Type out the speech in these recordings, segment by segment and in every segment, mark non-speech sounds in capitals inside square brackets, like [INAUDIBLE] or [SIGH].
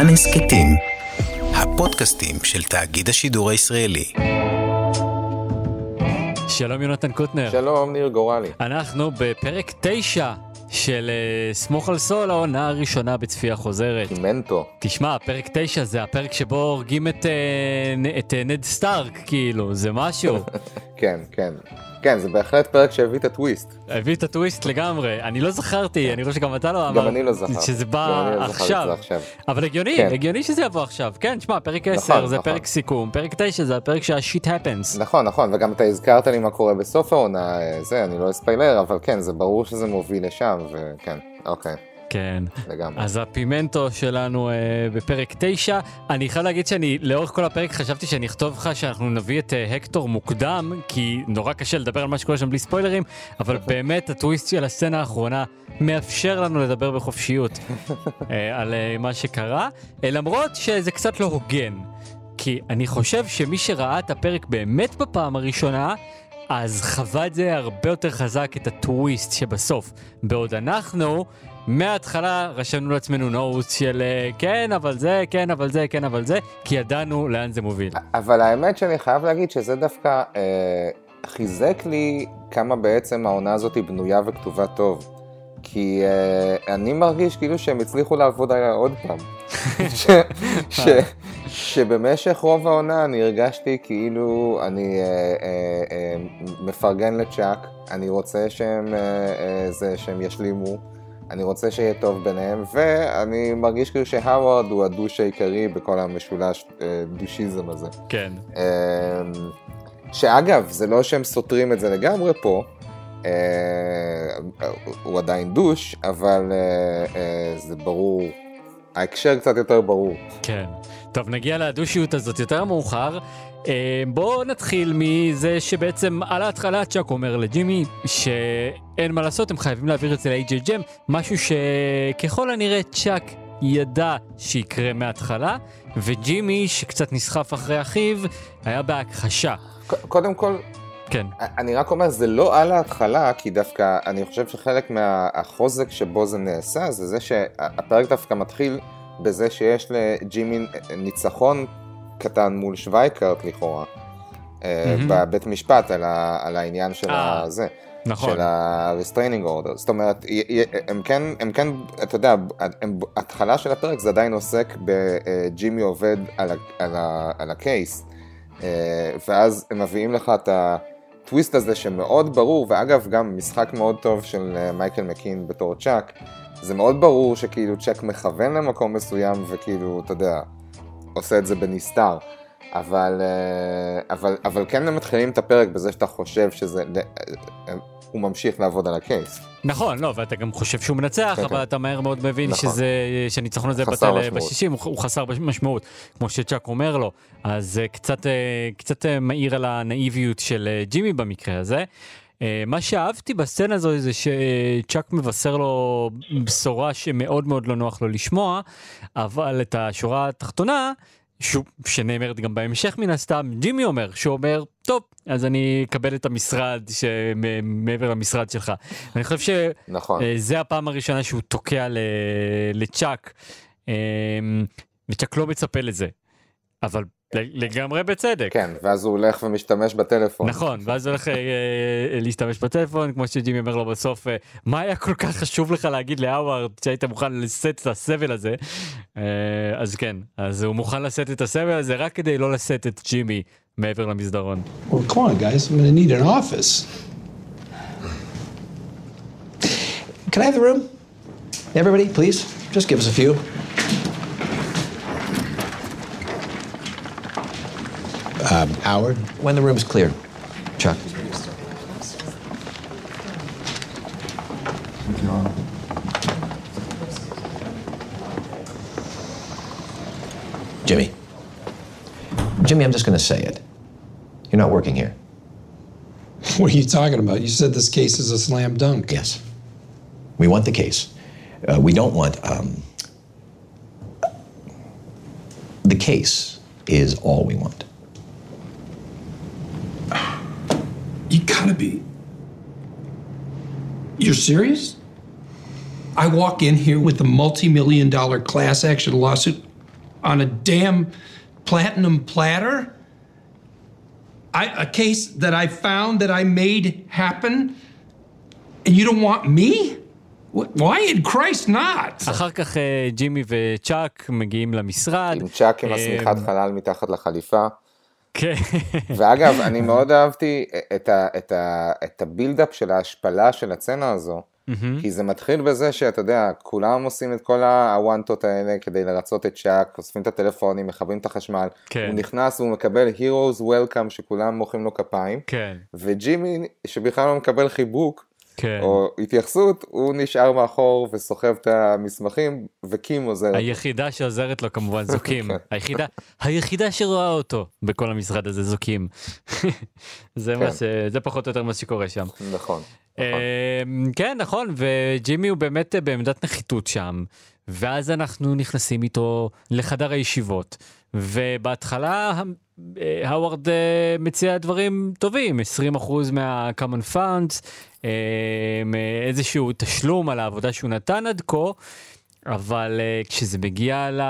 כאן הסכתים, הפודקאסטים של תאגיד השידור הישראלי. שלום יונתן קוטנר. שלום, ניר גורלי. אנחנו בפרק 9 של uh, סמוך על סול, העונה הראשונה בצפייה חוזרת. מנטו. תשמע, פרק 9 זה הפרק שבו הורגים את, uh, את uh, נד סטארק, כאילו, זה משהו. [LAUGHS] כן, כן. כן, זה בהחלט פרק שהביא את הטוויסט. הביא את הטוויסט לגמרי. אני לא זכרתי, אני חושב שגם אתה לא אמרת. גם אני לא זכרתי. שזה בא לא עכשיו. אבל הגיוני, כן. הגיוני שזה יבוא עכשיו. כן, שמע, פרק 10 נכון, זה נכון. פרק סיכום, פרק 9 זה הפרק שהשיט הפנס. נכון, נכון, וגם אתה הזכרת לי מה קורה בסוף העונה, אה, זה, אני לא אספיילר, אבל כן, זה ברור שזה מוביל לשם, וכן, אוקיי, כן. לגמרי. אז הפימנטו שלנו אה, בפרק 9, אני חייב להגיד שאני לאורך כל הפרק חשבתי שאני אכתוב לך שאנחנו נביא את אה, הקטור מוקדם, כי נורא קשה לדבר על מה שקורה שם בלי ספוילרים, אבל [LAUGHS] באמת הטוויסט של הסצנה האחרונה מאפשר לנו לדבר בחופשיות [LAUGHS] אה, על אה, מה שקרה, אה, למרות שזה קצת לא הוגן. כי אני חושב שמי שראה את הפרק באמת בפעם הראשונה, אז חווה את זה הרבה יותר חזק, את הטוויסט שבסוף. בעוד אנחנו, מההתחלה רשמנו לעצמנו נוטס של אה, כן, אבל זה, כן, אבל זה, כן, אבל זה, כי ידענו לאן זה מוביל. אבל האמת שאני חייב להגיד שזה דווקא אה, חיזק לי כמה בעצם העונה הזאת היא בנויה וכתובה טוב. כי אה, אני מרגיש כאילו שהם הצליחו לעבוד עליה עוד פעם. [LAUGHS] ש, ש, שבמשך רוב העונה אני הרגשתי כאילו אני אה, אה, אה, מפרגן לצ'אק, אני רוצה שהם, אה, אה, זה, שהם ישלימו, אני רוצה שיהיה טוב ביניהם, ואני מרגיש כאילו שהאווארד הוא הדוש העיקרי בכל המשולש אה, דושיזם הזה. כן. אמ, שאגב, זה לא שהם סותרים את זה לגמרי פה, אה, הוא עדיין דוש, אבל אה, זה ברור, ההקשר קצת יותר ברור. כן. טוב, נגיע לדושיות הזאת יותר מאוחר. אה, בואו נתחיל מזה שבעצם על ההתחלה צ'אק אומר לג'ימי שאין מה לעשות, הם חייבים להעביר את זה ל-HHM, משהו שככל הנראה צ'אק ידע שיקרה מההתחלה, וג'ימי, שקצת נסחף אחרי אחיו, היה בהכחשה. קודם כל, כן, אני רק אומר, זה לא על ההתחלה, כי דווקא אני חושב שחלק מהחוזק שבו זה נעשה, זה זה שהפרק דווקא מתחיל בזה שיש לג'ימי ניצחון קטן מול שווייקרט לכאורה, אה. בבית משפט על, ה, על העניין של אה, הזה. נכון. של ה-restraining order. זאת אומרת, הם כן, הם כן, אתה יודע, הם, התחלה של הפרק זה עדיין עוסק בג'ימי עובד על, ה, על, ה, על הקייס, אה, ואז הם מביאים לך את הטוויסט הזה שמאוד ברור, ואגב, גם משחק מאוד טוב של מייקל מקין בתור צ'אק, זה מאוד ברור שכאילו צ'אק מכוון למקום מסוים, וכאילו, אתה יודע, עושה את זה בנסתר. אבל, אה, אבל, אבל כן הם מתחילים את הפרק בזה שאתה חושב שזה, אה, הוא ממשיך לעבוד על הקייס. נכון, לא, ואתה גם חושב שהוא מנצח, כן, אבל כן. אתה מהר מאוד מבין נכון. שזה, שהניצחון הזה בטל. בשישים, הוא, הוא חסר משמעות, כמו שצ'אק אומר לו. אז קצת, אה, קצת אה, מעיר על הנאיביות של אה, ג'ימי במקרה הזה. אה, מה שאהבתי בסצנה הזו זה שצ'אק מבשר לו בשורה שמאוד מאוד לא נוח לו לשמוע, אבל את השורה התחתונה, שנאמרת גם בהמשך מן הסתם, ג'ימי אומר, שהוא אומר, טוב, אז אני אקבל את המשרד שמעבר למשרד שלך. אני חושב נכון. שזה הפעם הראשונה שהוא תוקע ל- לצ'אק, אה, וצ'אק לא מצפה לזה, אבל לגמרי בצדק. כן, ואז הוא הולך ומשתמש בטלפון. נכון, ואז הוא הולך אה, אה, להשתמש בטלפון, כמו שג'ימי אומר לו בסוף, אה, מה היה כל כך חשוב לך להגיד להאווארד שהיית מוכן לשאת את הסבל הזה? אז כן, אז הוא מוכן לשאת את הסבל הזה רק כדי לא לשאת את ג'ימי מעבר למסדרון. Well, come on, guys. I'm going to need an office. Can I have the room? Everybody, please. Just give us a few. Um, Howard? When the room's clear. Chuck. Jimmy. Jimmy, I'm just going to say it. You're not working here. [LAUGHS] What are you talking about? You said this case is a slam dunk. Yes. We want the case. Uh, we don't want. Um, the case is all we want. You gotta be. You're serious? I walk in here with a multi million dollar class action lawsuit. on a damn platinum platter? I, a case that I found that I made happen, and you don't want me? Wh- Why in Christ not? אחר כך אה, ג'ימי וצ'אק מגיעים למשרד. עם צ'אק עם אה, השמיכת חלל מתחת לחליפה. כן. ואגב, אני מאוד אהבתי את, ה, את, ה, את הבילדאפ של ההשפלה של הצצנה הזו, כי זה מתחיל בזה שאתה יודע, כולם עושים את כל הוואנטות האלה כדי לרצות את צ'אק, אוספים את הטלפונים, מכבים את החשמל, כן. הוא נכנס והוא מקבל Heroes Welcome שכולם מוחאים לו כפיים, כן, וג'ימי שבכלל לא מקבל חיבוק כן. או התייחסות, הוא נשאר מאחור וסוחב את המסמכים, וקים עוזר. היחידה שעוזרת לו כמובן זוקים. [LAUGHS] כן. היחידה, היחידה שרואה אותו בכל המשרד הזה זוקים. [LAUGHS] זה מה כן. ש... זה פחות או יותר מה שקורה שם. נכון. נכון. אמ, כן נכון וג'ימי הוא באמת אה, בעמדת נחיתות שם ואז אנחנו נכנסים איתו לחדר הישיבות ובהתחלה אה, האווארד אה, מציע דברים טובים 20% מה-common funds אמ, אה, איזשהו תשלום על העבודה שהוא נתן עד כה אבל אה, כשזה מגיע ל...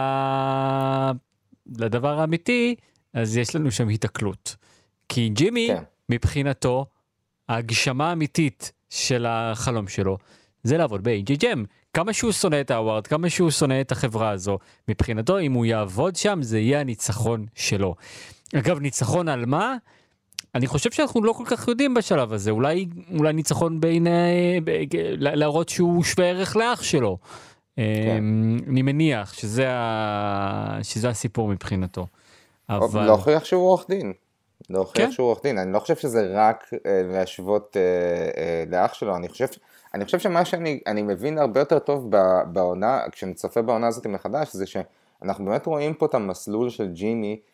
לדבר האמיתי אז יש לנו שם היתקלות כי ג'ימי כן. מבחינתו ההגשמה האמיתית של החלום שלו זה לעבוד ב-AJGM. כמה שהוא שונא את האווארד, כמה שהוא שונא את החברה הזו, מבחינתו אם הוא יעבוד שם זה יהיה הניצחון שלו. אגב, ניצחון על מה? אני חושב שאנחנו לא כל כך יודעים בשלב הזה, אולי, אולי ניצחון בעיני, ב- לה- להראות שהוא שווה ערך לאח שלו. כן. אמ, אני מניח שזה, ה... שזה הסיפור מבחינתו. אבל... להוכיח שהוא עורך דין. להוכיח כן. שהוא עורך דין. אני לא חושב שזה רק אה, להשוות אה, אה, לאח שלו, אני חושב, אני חושב שמה שאני אני מבין הרבה יותר טוב בעונה, כשאני צופה בעונה הזאת מחדש, זה שאנחנו באמת רואים פה את המסלול של ג'ימי אה,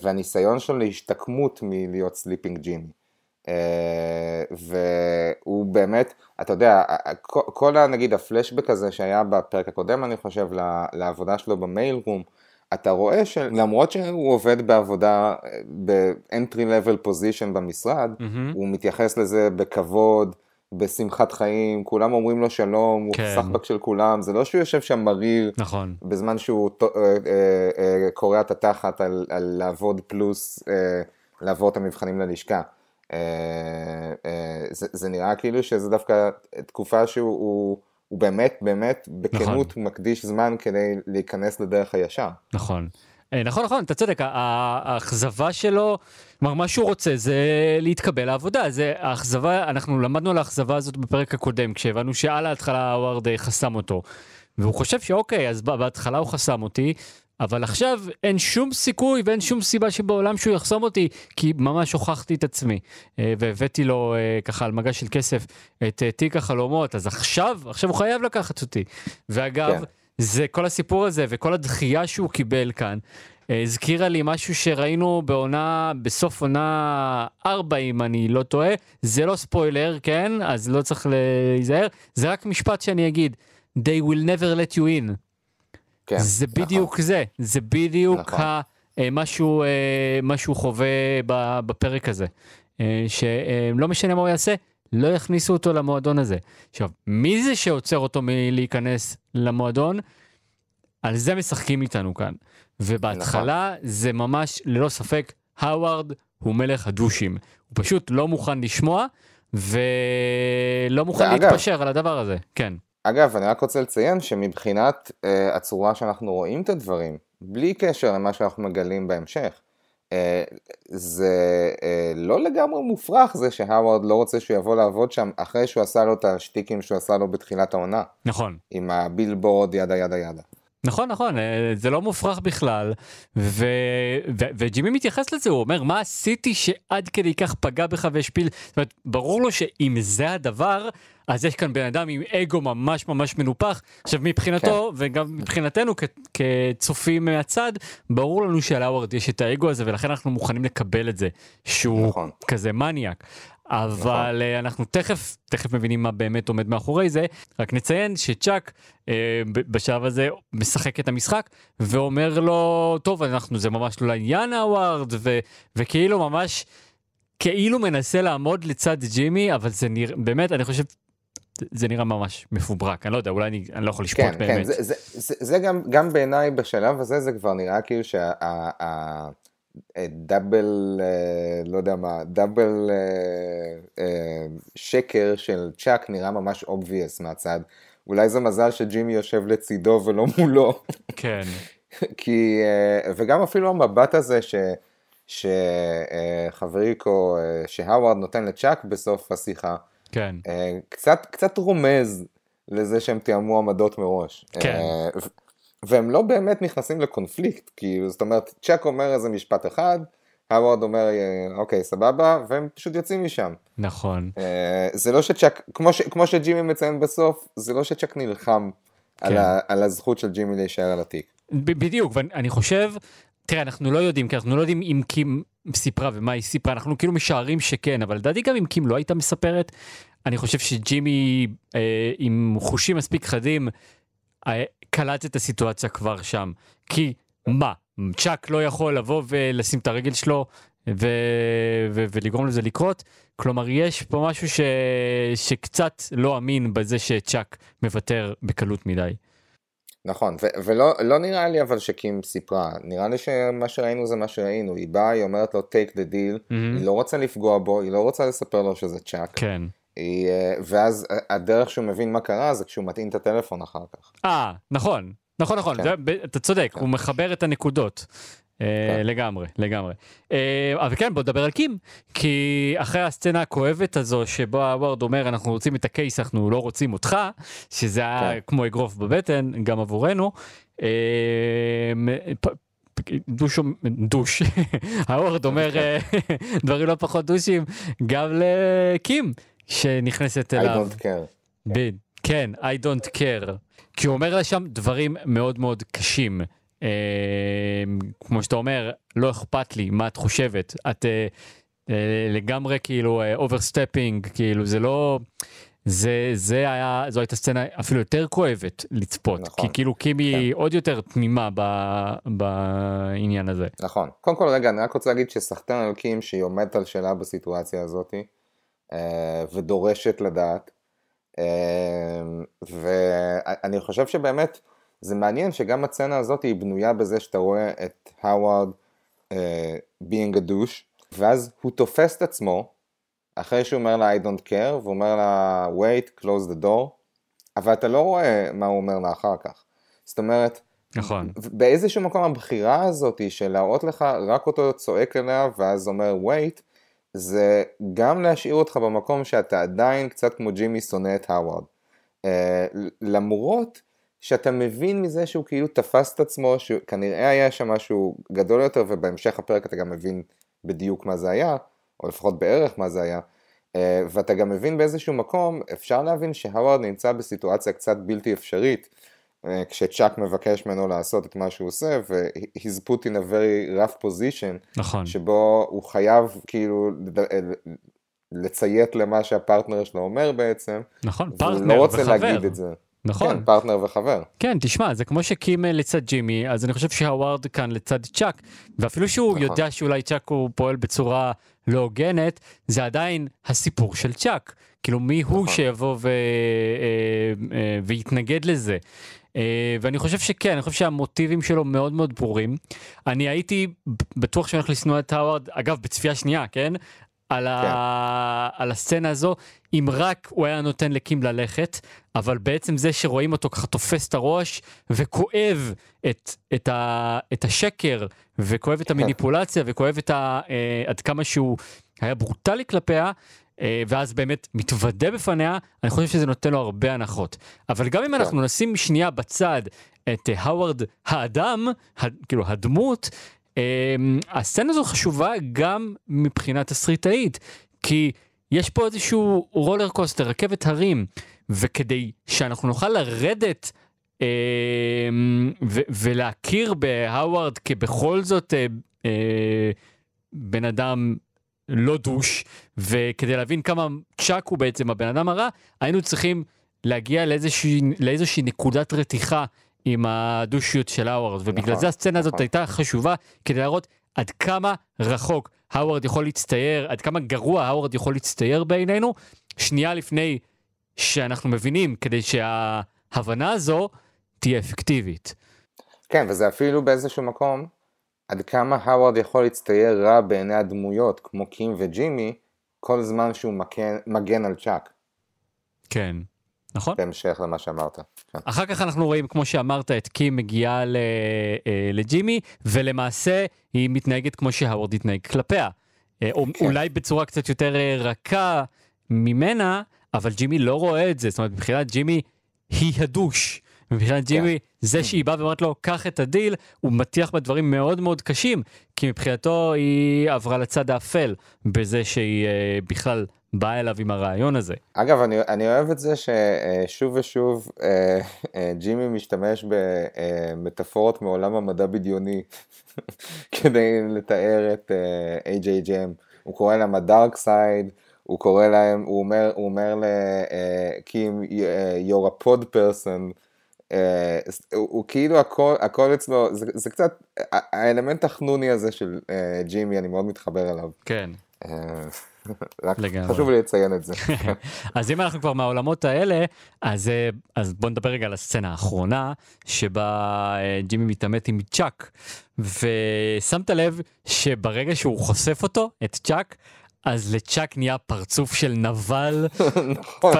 והניסיון שלו להשתקמות מלהיות Slippin' Jimmy. אה, והוא באמת, אתה יודע, כל, כל ה- נגיד הפלשבק הזה שהיה בפרק הקודם, אני חושב, לעבודה שלו במייל רום, אתה רואה שלמרות שהוא עובד בעבודה, ב-entry level position במשרד, מהמם. הוא מתייחס לזה בכבוד, בשמחת חיים, כולם אומרים לו שלום, הוא כן. סחבק של כולם, זה לא שהוא יושב שם מריר נכון. בזמן שהוא אה, אה, אה, קורע את התחת על, על לעבוד פלוס אה, לעבור את המבחנים ללשכה. אה, אה, זה, זה נראה כאילו שזה דווקא תקופה שהוא הוא, הוא באמת באמת בכנות נכון. מקדיש זמן כדי להיכנס לדרך הישר. נכון. אה, נכון נכון אתה צודק האכזבה שלו כלומר מה שהוא רוצה זה להתקבל לעבודה זה האכזבה אנחנו למדנו על האכזבה הזאת בפרק הקודם כשהבנו שעל ההתחלה הווארד אה, חסם אותו. והוא חושב שאוקיי אז בהתחלה הוא חסם אותי אבל עכשיו אין שום סיכוי ואין שום סיבה שבעולם שהוא יחסום אותי כי ממש הוכחתי את עצמי אה, והבאתי לו ככה על מגש של כסף את תיק החלומות אז עכשיו עכשיו הוא חייב לקחת אותי ואגב. כן. זה כל הסיפור הזה וכל הדחייה שהוא קיבל כאן אה, הזכירה לי משהו שראינו בעונה, בסוף עונה 4 אם אני לא טועה, זה לא ספוילר, כן? אז לא צריך להיזהר, זה רק משפט שאני אגיד, they will never let you in. כן, זה נכון. בדיוק זה, זה בדיוק נכון. ה, אה, מה שהוא, אה, מה שהוא חווה בפרק הזה. שלא משנה מה הוא יעשה, לא יכניסו אותו למועדון הזה. עכשיו, מי זה שעוצר אותו מלהיכנס למועדון? על זה משחקים איתנו כאן. ובהתחלה נכון. זה ממש, ללא ספק, האווארד הוא מלך הדושים. הוא פשוט לא מוכן לשמוע, ולא מוכן ואגב- להתפשר על הדבר הזה. כן. אגב, אני רק רוצה לציין שמבחינת אה, הצורה שאנחנו רואים את הדברים, בלי קשר למה שאנחנו מגלים בהמשך, זה אה, לא לגמרי מופרך זה שהאווארד לא רוצה שהוא יבוא לעבוד שם אחרי שהוא עשה לו את השטיקים שהוא עשה לו בתחילת העונה, נכון. עם הבילבורד ידה ידה ידה. נכון נכון אה, זה לא מופרך בכלל ו... ו... וג'ימי מתייחס לזה הוא אומר מה עשיתי שעד כדי כך פגע בך והשפיל זאת אומרת ברור לו שאם זה הדבר אז יש כאן בן אדם עם אגו ממש ממש מנופח עכשיו מבחינתו וגם מבחינתנו כ... כצופים מהצד ברור לנו שלאוורד יש את האגו הזה ולכן אנחנו מוכנים לקבל את זה שהוא נכון. כזה מניאק. אבל נכון. אנחנו תכף תכף מבינים מה באמת עומד מאחורי זה רק נציין שצ'אק אה, בשלב הזה משחק את המשחק ואומר לו טוב אנחנו זה ממש לא לעניין הווארד ו- וכאילו ממש כאילו מנסה לעמוד לצד ג'ימי אבל זה נראה באמת אני חושב זה נראה ממש מפוברק, אני לא יודע, אולי אני, אני לא יכול לשפוט כן, באמת. כן, זה, זה, זה, זה גם, גם בעיניי בשלב הזה זה כבר נראה כאילו שהדאבל, אה, לא יודע מה, דאבל אה, אה, שקר של צ'אק נראה ממש obvious מהצד. אולי זה מזל שג'ימי יושב לצידו ולא מולו. כן, [LAUGHS] כי, אה, וגם אפילו המבט הזה ש... שחבריקו, אה, שהאווארד נותן לצ'אק בסוף השיחה, כן, אה, קצת, קצת רומז לזה שהם תיאמו עמדות מראש. כן. והם לא באמת נכנסים לקונפליקט, כאילו, זאת אומרת, צ'אק אומר איזה משפט אחד, האווארד אומר, אה, אוקיי, סבבה, והם פשוט יוצאים משם. נכון. אה, זה לא שצ'אק, כמו, ש, כמו שג'ימי מציין בסוף, זה לא שצ'אק נלחם על, כן. ה, על הזכות של ג'ימי להישאר על התיק. בדיוק, ואני חושב, תראה, אנחנו לא יודעים, כי אנחנו לא יודעים אם קים סיפרה ומה היא סיפרה, אנחנו כאילו משערים שכן, אבל לדעתי גם אם קים לא הייתה מספרת, אני חושב שג'ימי אה, עם חושים מספיק חדים, אה, קלט את הסיטואציה כבר שם. כי מה, צ'אק לא יכול לבוא ולשים את הרגל שלו ו- ו- ולגרום לזה לקרות? כלומר, יש פה משהו ש- שקצת לא אמין בזה שצ'אק מוותר בקלות מדי. נכון, ו- ולא לא נראה לי אבל שקים סיפרה, נראה לי שמה שראינו זה מה שראינו, היא באה, היא אומרת לו take the deal, היא לא רוצה לפגוע בו, היא לא רוצה לספר לו שזה צ'אק, כן. היא, אה, ואז הדרך שהוא מבין מה קרה זה כשהוא מטעין את הטלפון אחר כך. אה, נכון, נכון, נכון, כן. זה, אתה צודק, הוא מחבר את הנקודות. אה, כן. לגמרי, לגמרי. אה, אבל כן, בוא נדבר על קים, כי אחרי הסצנה הכואבת הזו שבה הווארד אומר אנחנו רוצים את הקייס, אנחנו לא רוצים אותך, שזה היה כן. כמו אגרוף בבטן, גם עבורנו. אה, פ- douche, douche, [LAUGHS] הווארד אומר אה, [LAUGHS] דברים לא פחות דושים, גם לקים שנכנסת I אליו. don't care. בין, כן, I don't care. כי הוא אומר לה שם דברים מאוד מאוד קשים. אה, כמו שאתה אומר, לא אכפת לי מה את חושבת. את אה, אה, לגמרי כאילו overstepping, כאילו זה לא... זה, זה היה, זו הייתה סצנה אפילו יותר כואבת לצפות, נכון. כי כאילו קימי עוד יותר תמימה ב, בעניין הזה. נכון. קודם כל רגע, אני רק רוצה להגיד שסחטן על קים שהיא עומדת על שלה בסיטואציה הזאת, אה, ודורשת לדעת, אה, ואני חושב שבאמת זה מעניין שגם הסצנה הזאת היא בנויה בזה שאתה רואה את האווארד אה, being a douche, ואז הוא תופס את עצמו, אחרי שהוא אומר לה I don't care, והוא אומר לה wait, close the door, אבל אתה לא רואה מה הוא אומר לה אחר כך. זאת אומרת, נכון. באיזשהו מקום הבחירה הזאת של להראות לך רק אותו צועק אליה ואז אומר wait, זה גם להשאיר אותך במקום שאתה עדיין קצת כמו ג'ימי שונא את האווארד. אה, למרות שאתה מבין מזה שהוא כאילו תפס את עצמו, שכנראה היה שם משהו גדול יותר ובהמשך הפרק אתה גם מבין בדיוק מה זה היה, או לפחות בערך מה זה היה. אה, ואתה גם מבין באיזשהו מקום, אפשר להבין שהווארד נמצא בסיטואציה קצת בלתי אפשרית, כשצ'אק מבקש ממנו לעשות את מה שהוא עושה, ו-he's put in a very rough position, נכון. שבו הוא חייב כאילו אה, לציית למה שהפרטנר שלו אומר בעצם, נכון, והוא פרטנר לא רוצה וחבר. להגיד את זה. נכון. כן, פרטנר וחבר. כן, תשמע, זה כמו שקים אה, לצד ג'ימי, אז אני חושב שהווארד כאן לצד צ'אק, ואפילו שהוא נכון. יודע שאולי צ'אק הוא פועל בצורה לא הוגנת, זה עדיין הסיפור של צ'אק. כאילו, מי הוא נכון. שיבוא ו... אה, אה, ויתנגד לזה? ואני חושב שכן, אני חושב שהמוטיבים שלו מאוד מאוד ברורים. אני הייתי בטוח שאני הולך לשנוא את האווארד, אגב, בצפייה שנייה, כן? על, ה... על הסצנה הזו, אם רק הוא היה נותן לקים ללכת, אבל בעצם זה שרואים אותו ככה תופס את הראש וכואב את, את, ה... את השקר, וכואב את המניפולציה, וכואב את ה... אה, עד כמה שהוא היה ברוטלי כלפיה, אה, ואז באמת מתוודה בפניה, אני חושב שזה נותן לו הרבה הנחות. אבל גם אם אנחנו נשים שנייה בצד את אה, האווארד האדם. כאילו הדמות, הסצנה הזו חשובה גם מבחינה תסריטאית, כי יש פה איזשהו רולר קוסטר, רכבת הרים, וכדי שאנחנו נוכל לרדת um, ו- ולהכיר בהאווארד כבכל זאת uh, uh, בן אדם לא דוש, וכדי להבין כמה צ'אק הוא בעצם הבן אדם הרע, היינו צריכים להגיע לאיזושהי, לאיזושהי נקודת רתיחה עם הדושיות של האווארד, ובגלל נכון, זה הסצנה הזאת נכון. הייתה חשובה כדי להראות עד כמה רחוק האווארד יכול להצטייר, עד כמה גרוע האווארד יכול להצטייר בעינינו, שנייה לפני שאנחנו מבינים כדי שההבנה הזו תהיה אפקטיבית. כן, וזה אפילו באיזשהו מקום, עד כמה האווארד יכול להצטייר רע בעיני הדמויות, כמו קים וג'ימי, כל זמן שהוא מגן, מגן על צ'אק, כן, נכון? בהמשך למה שאמרת. כן. אחר כך אנחנו רואים, כמו שאמרת, את קים מגיעה ל- אה, לג'ימי, ולמעשה היא מתנהגת כמו שהאוורד התנהג כלפיה. אה, או- כן. אולי בצורה קצת יותר אה, רכה ממנה, אבל ג'ימי לא רואה את זה. זאת אומרת, מבחינת ג'ימי היא ה douche. מבחינת ג'ימי, זה שהיא באה ואומרת לו, קח את הדיל, הוא מטיח בה דברים מאוד מאוד קשים, כי מבחינתו היא עברה לצד האפל, בזה שהיא אה, בכלל באה אליו עם הרעיון הזה. אגב, אני, אני אוהב את זה ששוב ושוב אה, אה, ג'ימי משתמש במטאפורות מעולם המדע בדיוני [LAUGHS] כדי לתאר את אה, AJGM. הוא קורא להם הדארק סייד, הוא קורא להם, הוא אומר, הוא אומר לקים, you're a pod person. אה, הוא, כאילו הכל, הכל אצלו, זה, זה קצת, האלמנט החנוני הזה של אה, ג'ימי, אני מאוד מתחבר אליו. כן. אה, רק לגמרי. חשוב לי לציין את זה. [LAUGHS] אז אם אנחנו כבר מהעולמות האלה, אז, אז בוא נדבר רגע על הסצנה האחרונה, שבה ג'ימי מתעמת עם צ'אק, ושמת לב שברגע שהוא חושף אותו, את צ'אק, אז לצ'אק נהיה פרצוף של נבל, [LAUGHS] נכון.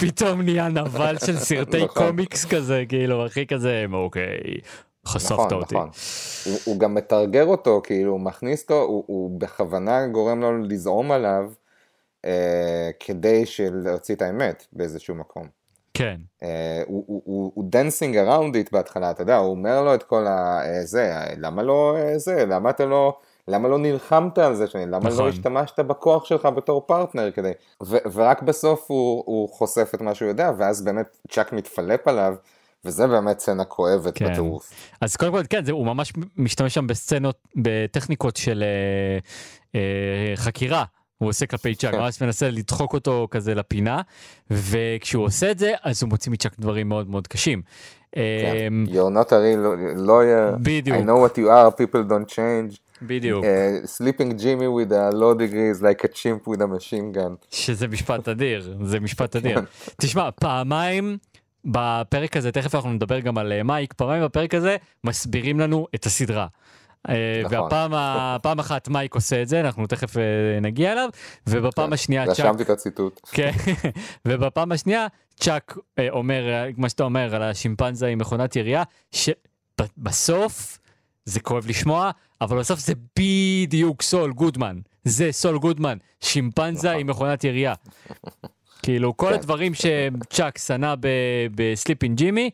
פתאום נהיה נבל של סרטי נכון. קומיקס כזה, כאילו, הכי כזה, אוקיי, חשפת נכון, אותי. נכון. הוא, הוא גם מתרגר אותו, כאילו, הוא מכניס אותו, הוא, הוא בכוונה גורם לו לזעום עליו, אה, כדי להוציא את האמת באיזשהו מקום. כן, אה, הוא, הוא, הוא, הוא dancing around it בהתחלה, אתה יודע, הוא אומר לו את כל ה... אה, זה, למה לא זה, למה אתה לא... למה לא נלחמת על זה שני? למה נכון. לא השתמשת בכוח שלך בתור פרטנר כדי... ו- ורק בסוף הוא, הוא חושף את מה שהוא יודע, ואז באמת צ'אק מתפלפ עליו, וזה באמת סצנה כואבת כן. בטירוף. אז קודם כל, כן, זה, הוא ממש משתמש שם בסצנות, בטכניקות של אה, אה, חקירה. הוא עושה כלפי צ'אק. ממש מנסה לדחוק אותו כזה לפינה, וכשהוא עושה את זה, אז הוא מוציא מצ'אק דברים מאוד מאוד קשים. You're not a real lawyer, בדיוק. I know what you are, people don't change. בדיוק, Uh, sleeping Jimmy with a law degree is like a chimp with a machine gun. שזה משפט אדיר, זה משפט אדיר. תשמע, פעמיים בפרק הזה, תכף אנחנו נדבר גם על אה, מייק, פעמיים בפרק הזה מסבירים לנו את הסדרה. אה, נכון. והפעם ה- פעם אחת מייק עושה את זה, אנחנו תכף אה, נגיע אליו, ובפעם השנייה צ'אק רשמתי את הציטוט. כן, [LAUGHS] ובפעם השנייה צ'אק אה, אומר, אה, מה שאתה אומר על השימפנזה עם מכונת ירייה, שבסוף, זה כואב לשמוע, אבל בסוף זה בדיוק סול גודמן. זה סול גודמן, שימפנזה נכון. עם מכונת ירייה. כאילו, כל כן. הדברים שצ'אק שנא בסליפין ג'ימי,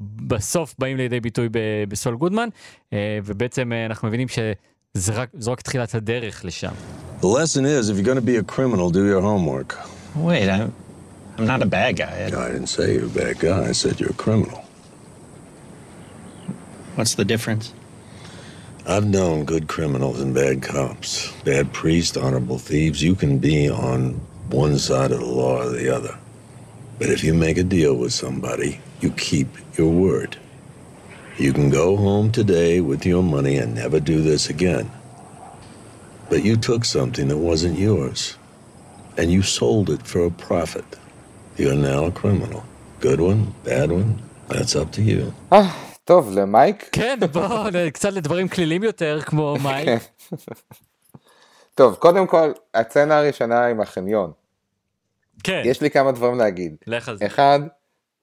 בסוף באים לידי ביטוי ב- בסול גודמן, אה, ובעצם אה, אנחנו מבינים שזה רק, זו רק תחילת הדרך לשם. The lesson is if you're going to be a criminal, do your homework. Wait, I'm, I'm not a bad guy. I- I didn't say you're a bad guy, I said you're a criminal. What's the difference? I've known good criminals and bad cops, bad priests, honorable thieves. You can be on one side of the law or the other. But if you make a deal with somebody, you keep your word. You can go home today with your money and never do this again. But you took something that wasn't yours, and you sold it for a profit. You're now a criminal. Good one, bad one, that's up to you. Ah, טוב, למייק? כן, בואו [LAUGHS] קצת לדברים כלילים יותר, כמו מייק. כן. [LAUGHS] טוב, קודם כל, הצצנה הראשונה עם החניון. כן, יש לי כמה דברים להגיד. לך על זה. אחד,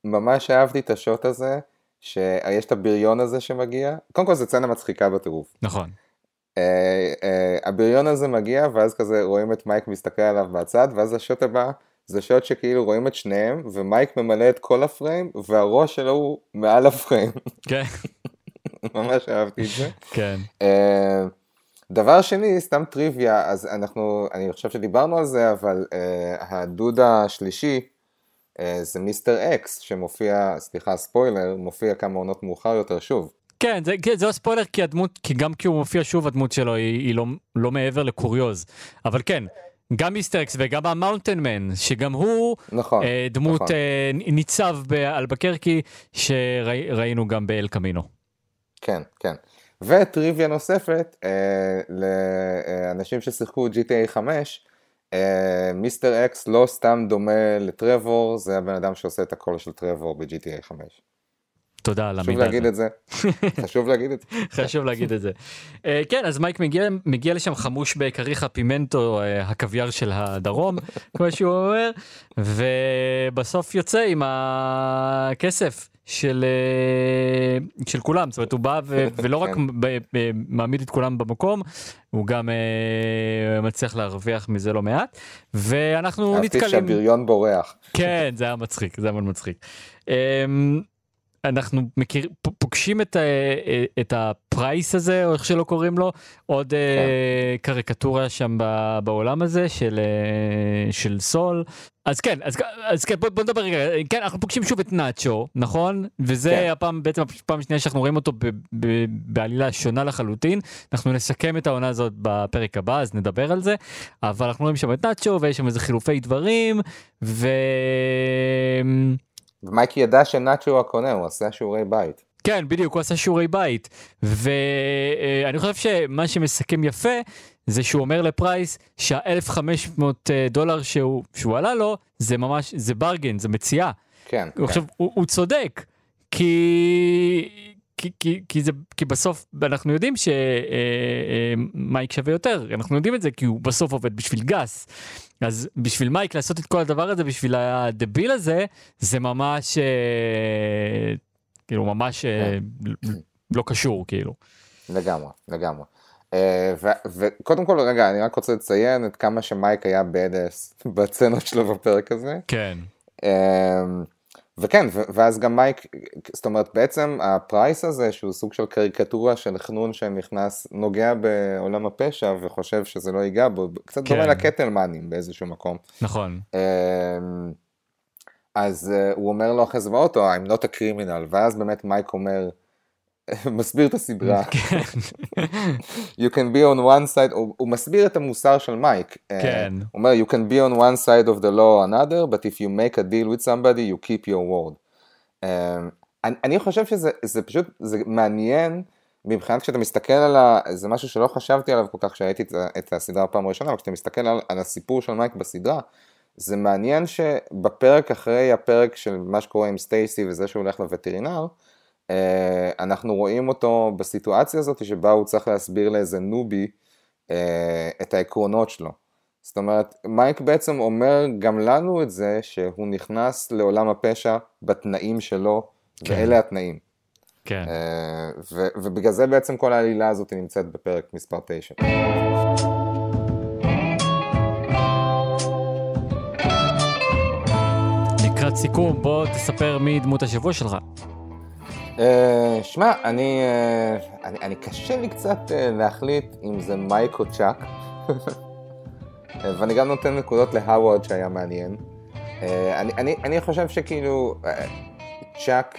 ממש אהבתי את השוט הזה, שיש את הבריון הזה שמגיע. קודם כל, זו סצנה מצחיקה בטירוף. נכון. אה, אה, הבריון הזה מגיע, ואז כזה רואים את מייק מסתכל עליו מהצד, ואז השוט הבא, זה שוט שכאילו רואים את שניהם, ומייק ממלא את כל הפריים, והראש שלו הוא מעל הפריים. כן, [LAUGHS] ממש אהבתי את זה. כן. אה, דבר שני, סתם טריוויה, אז אנחנו, אני חושב שדיברנו על זה, אבל אה, הדוד השלישי אה, זה מיסטר אקס, שמופיע, סליחה, ספוילר, מופיע כמה עונות מאוחר יותר שוב. כן, זה, כן, זה לא ספוילר כי הדמות, כי גם כי הוא מופיע שוב הדמות שלו היא, היא לא, לא מעבר לקוריוז. אבל כן, גם מיסטר אקס וגם ה mountain man, שגם הוא נכון, אה, דמות נכון. אה, ניצב באלבקרקי, שראינו גם באל קמינו. כן, כן. וטריוויה נוספת, אה, לאנשים ששיחקו GTA 5, אה, מיסטר אקס לא סתם דומה לטרבור, זה הבן אדם שעושה את הקול של טרבור ב-GTA 5. תודה על חשוב המידע להגיד הזה. את זה. חשוב להגיד את זה. [LAUGHS] חשוב להגיד את זה. אה, כן, אז מייק מגיע, מגיע לשם חמוש בכריך הפימנטו, אה, הקוויאר של הדרום, [LAUGHS] כמו שהוא אומר, ובסוף יוצא עם הכסף. של, אה, של כולם, זאת אומרת הוא בא ו, [LAUGHS] ולא רק כן. מעמיד את כולם במקום, הוא גם מצליח להרוויח מזה לא מעט, ואנחנו אהבתי נתקלים... שהבריון בורח. כן, זה היה מצחיק, זה היה מאוד מצחיק. אמ, אנחנו מכיר, פוגשים את, ה- את הפרייס הזה, או איך שלא קוראים לו, עוד אה, קריקטורה שם בעולם הזה של, אה, של סול. אז כן, אז, אז כן, בוא, בוא נדבר רגע, כן, אנחנו פוגשים שוב את נאצ'ו, נכון? וזה כן. הפעם, בעצם הפעם השנייה שאנחנו רואים אותו ב, ב, בעלילה שונה לחלוטין. אנחנו נסכם את העונה הזאת בפרק הבא, אז נדבר על זה. אבל אנחנו רואים שם את נאצ'ו, ויש שם איזה חילופי דברים, ו... ומייק ידע שנאצ'ו הקונה, הוא עשה שיעורי בית. כן, בדיוק, הוא עשה שיעורי בית. ואני חושב שמה שמסכם יפה, זה שהוא אומר לפרייס שה-1500 דולר שהוא, שהוא עלה לו, זה ממש, זה ברגן, זה מציאה. כן. כן. עכשיו, הוא, הוא צודק, כי... כי, כי, כי, זה, כי בסוף אנחנו יודעים שמייק שווה יותר, אנחנו יודעים את זה כי הוא בסוף עובד בשביל גס. אז בשביל מייק לעשות את כל הדבר הזה, בשביל הדביל הזה, זה ממש, אה, כאילו ממש אה, לא קשור כאילו. לגמרי, לגמרי. אה, וקודם כל, רגע, אני רק רוצה לציין את כמה שמייק היה בדס [LAUGHS] בסצנות שלו בפרק הזה. כן, אה, וכן, ואז גם מייק, זאת אומרת, בעצם הפרייס הזה, שהוא סוג של קריקטורה של חנון שנכנס, נוגע בעולם הפשע וחושב שזה לא ייגע בו, קצת כן. דומה לקטלמנים באיזשהו מקום. נכון. אמ, אז אה, הוא אומר לו אחרי זה באוטו, I'm not a criminal, ואז באמת מייק אומר, [LAUGHS] מסביר את הסדרה. [LAUGHS] כן. you can be on one side, הוא, הוא מסביר את המוסר של מייק. אה, כן. הוא אומר, you can be on one side of the law or another, but if you make a deal with somebody, you keep your word. אה, אני, אני חושב שזה זה פשוט, זה מעניין, מבחינת כשאתה מסתכל על ה... זה משהו שלא חשבתי עליו כל כך כשראיתי את, את הסדרה בפעם הראשונה, אבל כשאתה מסתכל על, על הסיפור של מייק בסדרה, זה מעניין שבפרק אחרי הפרק של מה שקורה עם סטייסי וזה שהוא הולך לווטרינר, אנחנו רואים אותו בסיטואציה הזאת שבה הוא צריך להסביר לאיזה נובי אה, את העקרונות שלו. זאת אומרת, מייק בעצם אומר גם לנו את זה שהוא נכנס לעולם הפשע בתנאים שלו, כן. ואלה התנאים. כן. אה, ו- ובגלל זה בעצם כל העלילה הזאת נמצאת בפרק מספר 9. לקראת סיכום, בוא תספר מי דמות השבוע שלך. אה, שמע, אני, אה, אני, אני קשה לי קצת אה, להחליט אם זה מייק או צ'אק. [LAUGHS] ואני גם נותן נקודות להווארד שהיה מעניין. אני, אני, אני חושב שכאילו צ'אק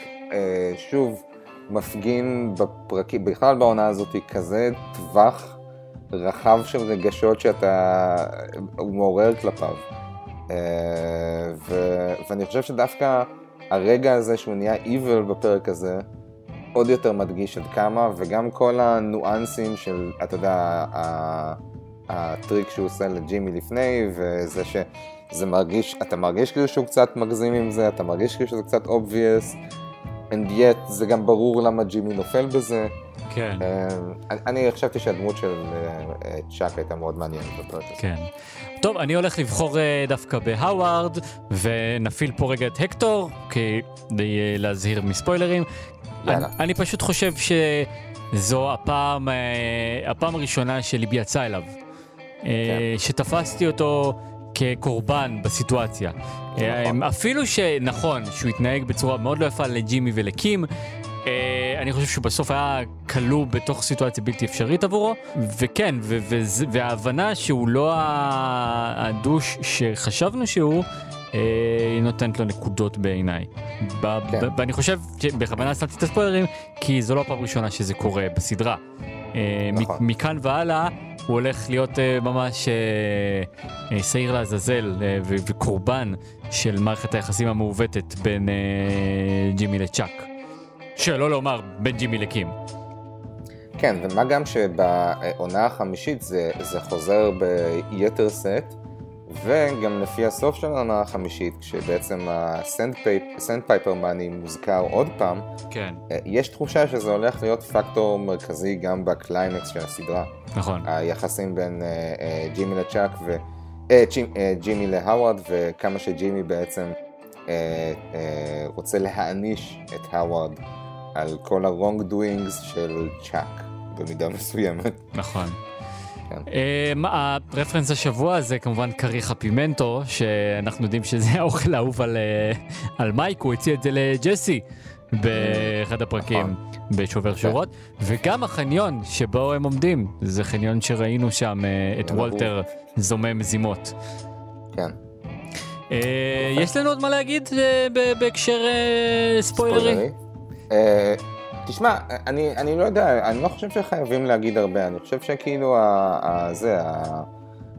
שוב מפגין בפרקים, בכלל בעונה הזאת כזה טווח רחב של רגשות שאתה, מעורר כלפיו. ו, ואני חושב שדווקא הרגע הזה שהוא נהיה evil בפרק הזה, עוד יותר מדגיש עד כמה, וגם כל הניואנסים של, אתה יודע, הטריק שהוא עושה לג'ימי לפני, וזה שזה מרגיש, אתה מרגיש כאילו שהוא קצת מגזים עם זה, אתה מרגיש כאילו שזה קצת obvious, and yet זה גם ברור למה ג'ימי נופל בזה. כן. אה, אני, חשבתי שהדמות של אה, צ'אק הייתה מאוד מעניינת הזה. כן. טוב, אני הולך לבחור אה, דווקא בהאווארד, ונפעיל פה רגע את הקטור, כדי להזהיר מספוילרים. יאללה. אני, אני פשוט חושב שזו הפעם, הפעם הראשונה שליבי יצא אליו. אה, שתפסתי אותו כקורבן בסיטואציה. אה, אפילו שנכון, שהוא התנהג בצורה מאוד לא יפה לג'ימי ולקים, אני חושב שהוא בסוף היה כלוא בתוך סיטואציה בלתי אפשרית עבורו, וכן, ו- ו- וההבנה שהוא לא הדוש שחשבנו שהוא, אה, היא נותנת לו נקודות בעיניי. ב- כן. ב- ואני חושב שבכוונה שמתי את הספוילרים, כי זו לא הפעם הראשונה שזה קורה בסדרה. אה, נכון. מכאן והלאה הוא הולך להיות אה, ממש שעיר לעזאזל וקורבן של מערכת היחסים המעוותת בין ג'ימי לצ'אק. שלא לומר בין ג'ימי לקים. כן, ומה גם שבעונה החמישית זה, זה חוזר ביתר סט, וגם לפי הסוף של העונה החמישית, כשבעצם ה Sandpiper money מוזכר עוד פעם, כן, אה, יש תחושה שזה הולך להיות פקטור מרכזי גם בקליימקס של הסדרה. נכון. היחסים בין אה, אה, ג'ימי לצ'אק ו... ג'ימ, אה, ג'ימי להווארד וכמה שג'ימי בעצם רוצה להעניש את הווארד על כל ה-wrong doings של צ'אק במידה מסוימת. נכון. כן. Um, הרפרנס השבוע זה כמובן קריחה פימנטו, שאנחנו יודעים שזה [LAUGHS] האוכל האהוב על, אה, על מייק, הוא הציע את זה לג'סי באחד הפרקים נכון. בשובר שורות, וגם החניון שבו הם עומדים, זה חניון שראינו שם אה, את כן, וולטר זומם זימות. כן. אה, יש לנו עוד מה להגיד אה, בהקשר אה, ספוילרי? אה, תשמע, אני, אני לא יודע, אני לא חושב שחייבים להגיד הרבה, אני חושב שכאילו, ה, ה, זה, ה,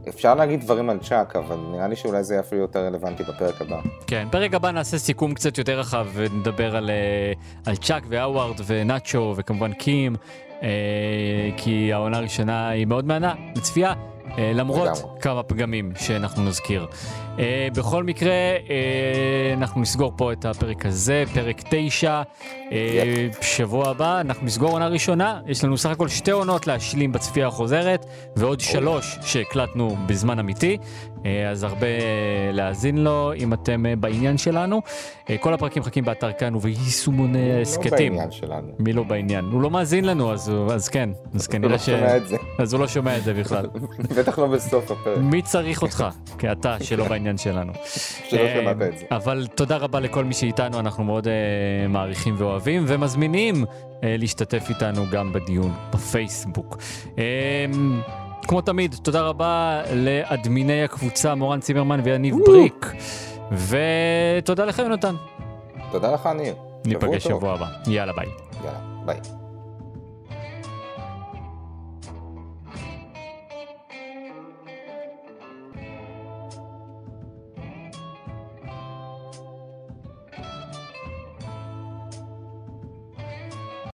אפשר להגיד דברים על צ'אק, אבל נראה לי שאולי זה יהיה אפילו יותר רלוונטי בפרק הבא. כן, פרק הבא נעשה סיכום קצת יותר רחב ונדבר על, אה, על צ'אק והאווארד ונאצ'ו וכמובן קים, אה, כי העונה הראשונה היא מאוד מהנה לצפייה. אה, למרות לגמרי. כמה פגמים שאנחנו נזכיר. אה, בכל מקרה, אה, אנחנו נסגור פה את הפרק הזה, פרק 9. אה, שבוע הבא אנחנו נסגור עונה ראשונה, יש לנו סך הכל שתי עונות להשלים בצפייה החוזרת, ועוד שלוש שהקלטנו בזמן אמיתי, אה, אז הרבה להאזין לו אם אתם אה, בעניין שלנו. אה, כל הפרקים מחכים באתר כאן וביישומוני לא הסכתים. בעניין שלנו. מי לא בעניין? הוא לא מאזין לנו, אז, אז כן, אז כנראה לא ש... אז הוא לא שומע את זה בכלל. [LAUGHS] בטח לא בסוף הפרק. מי צריך אותך? כי אתה שלא בעניין [LAUGHS] שלנו. שלא אה. אבל תודה רבה לכל מי שאיתנו, אנחנו מאוד אה, מעריכים ואוהבים ומזמינים אה, להשתתף איתנו גם בדיון בפייסבוק. כמו תמיד, תודה רבה לאדמיני הקבוצה מורן צימרמן ויניב בריק, ותודה לך יונתן. תודה לך, ניר. ניפגש. שבוע הבא. יאללה ביי. יאללה, ביי.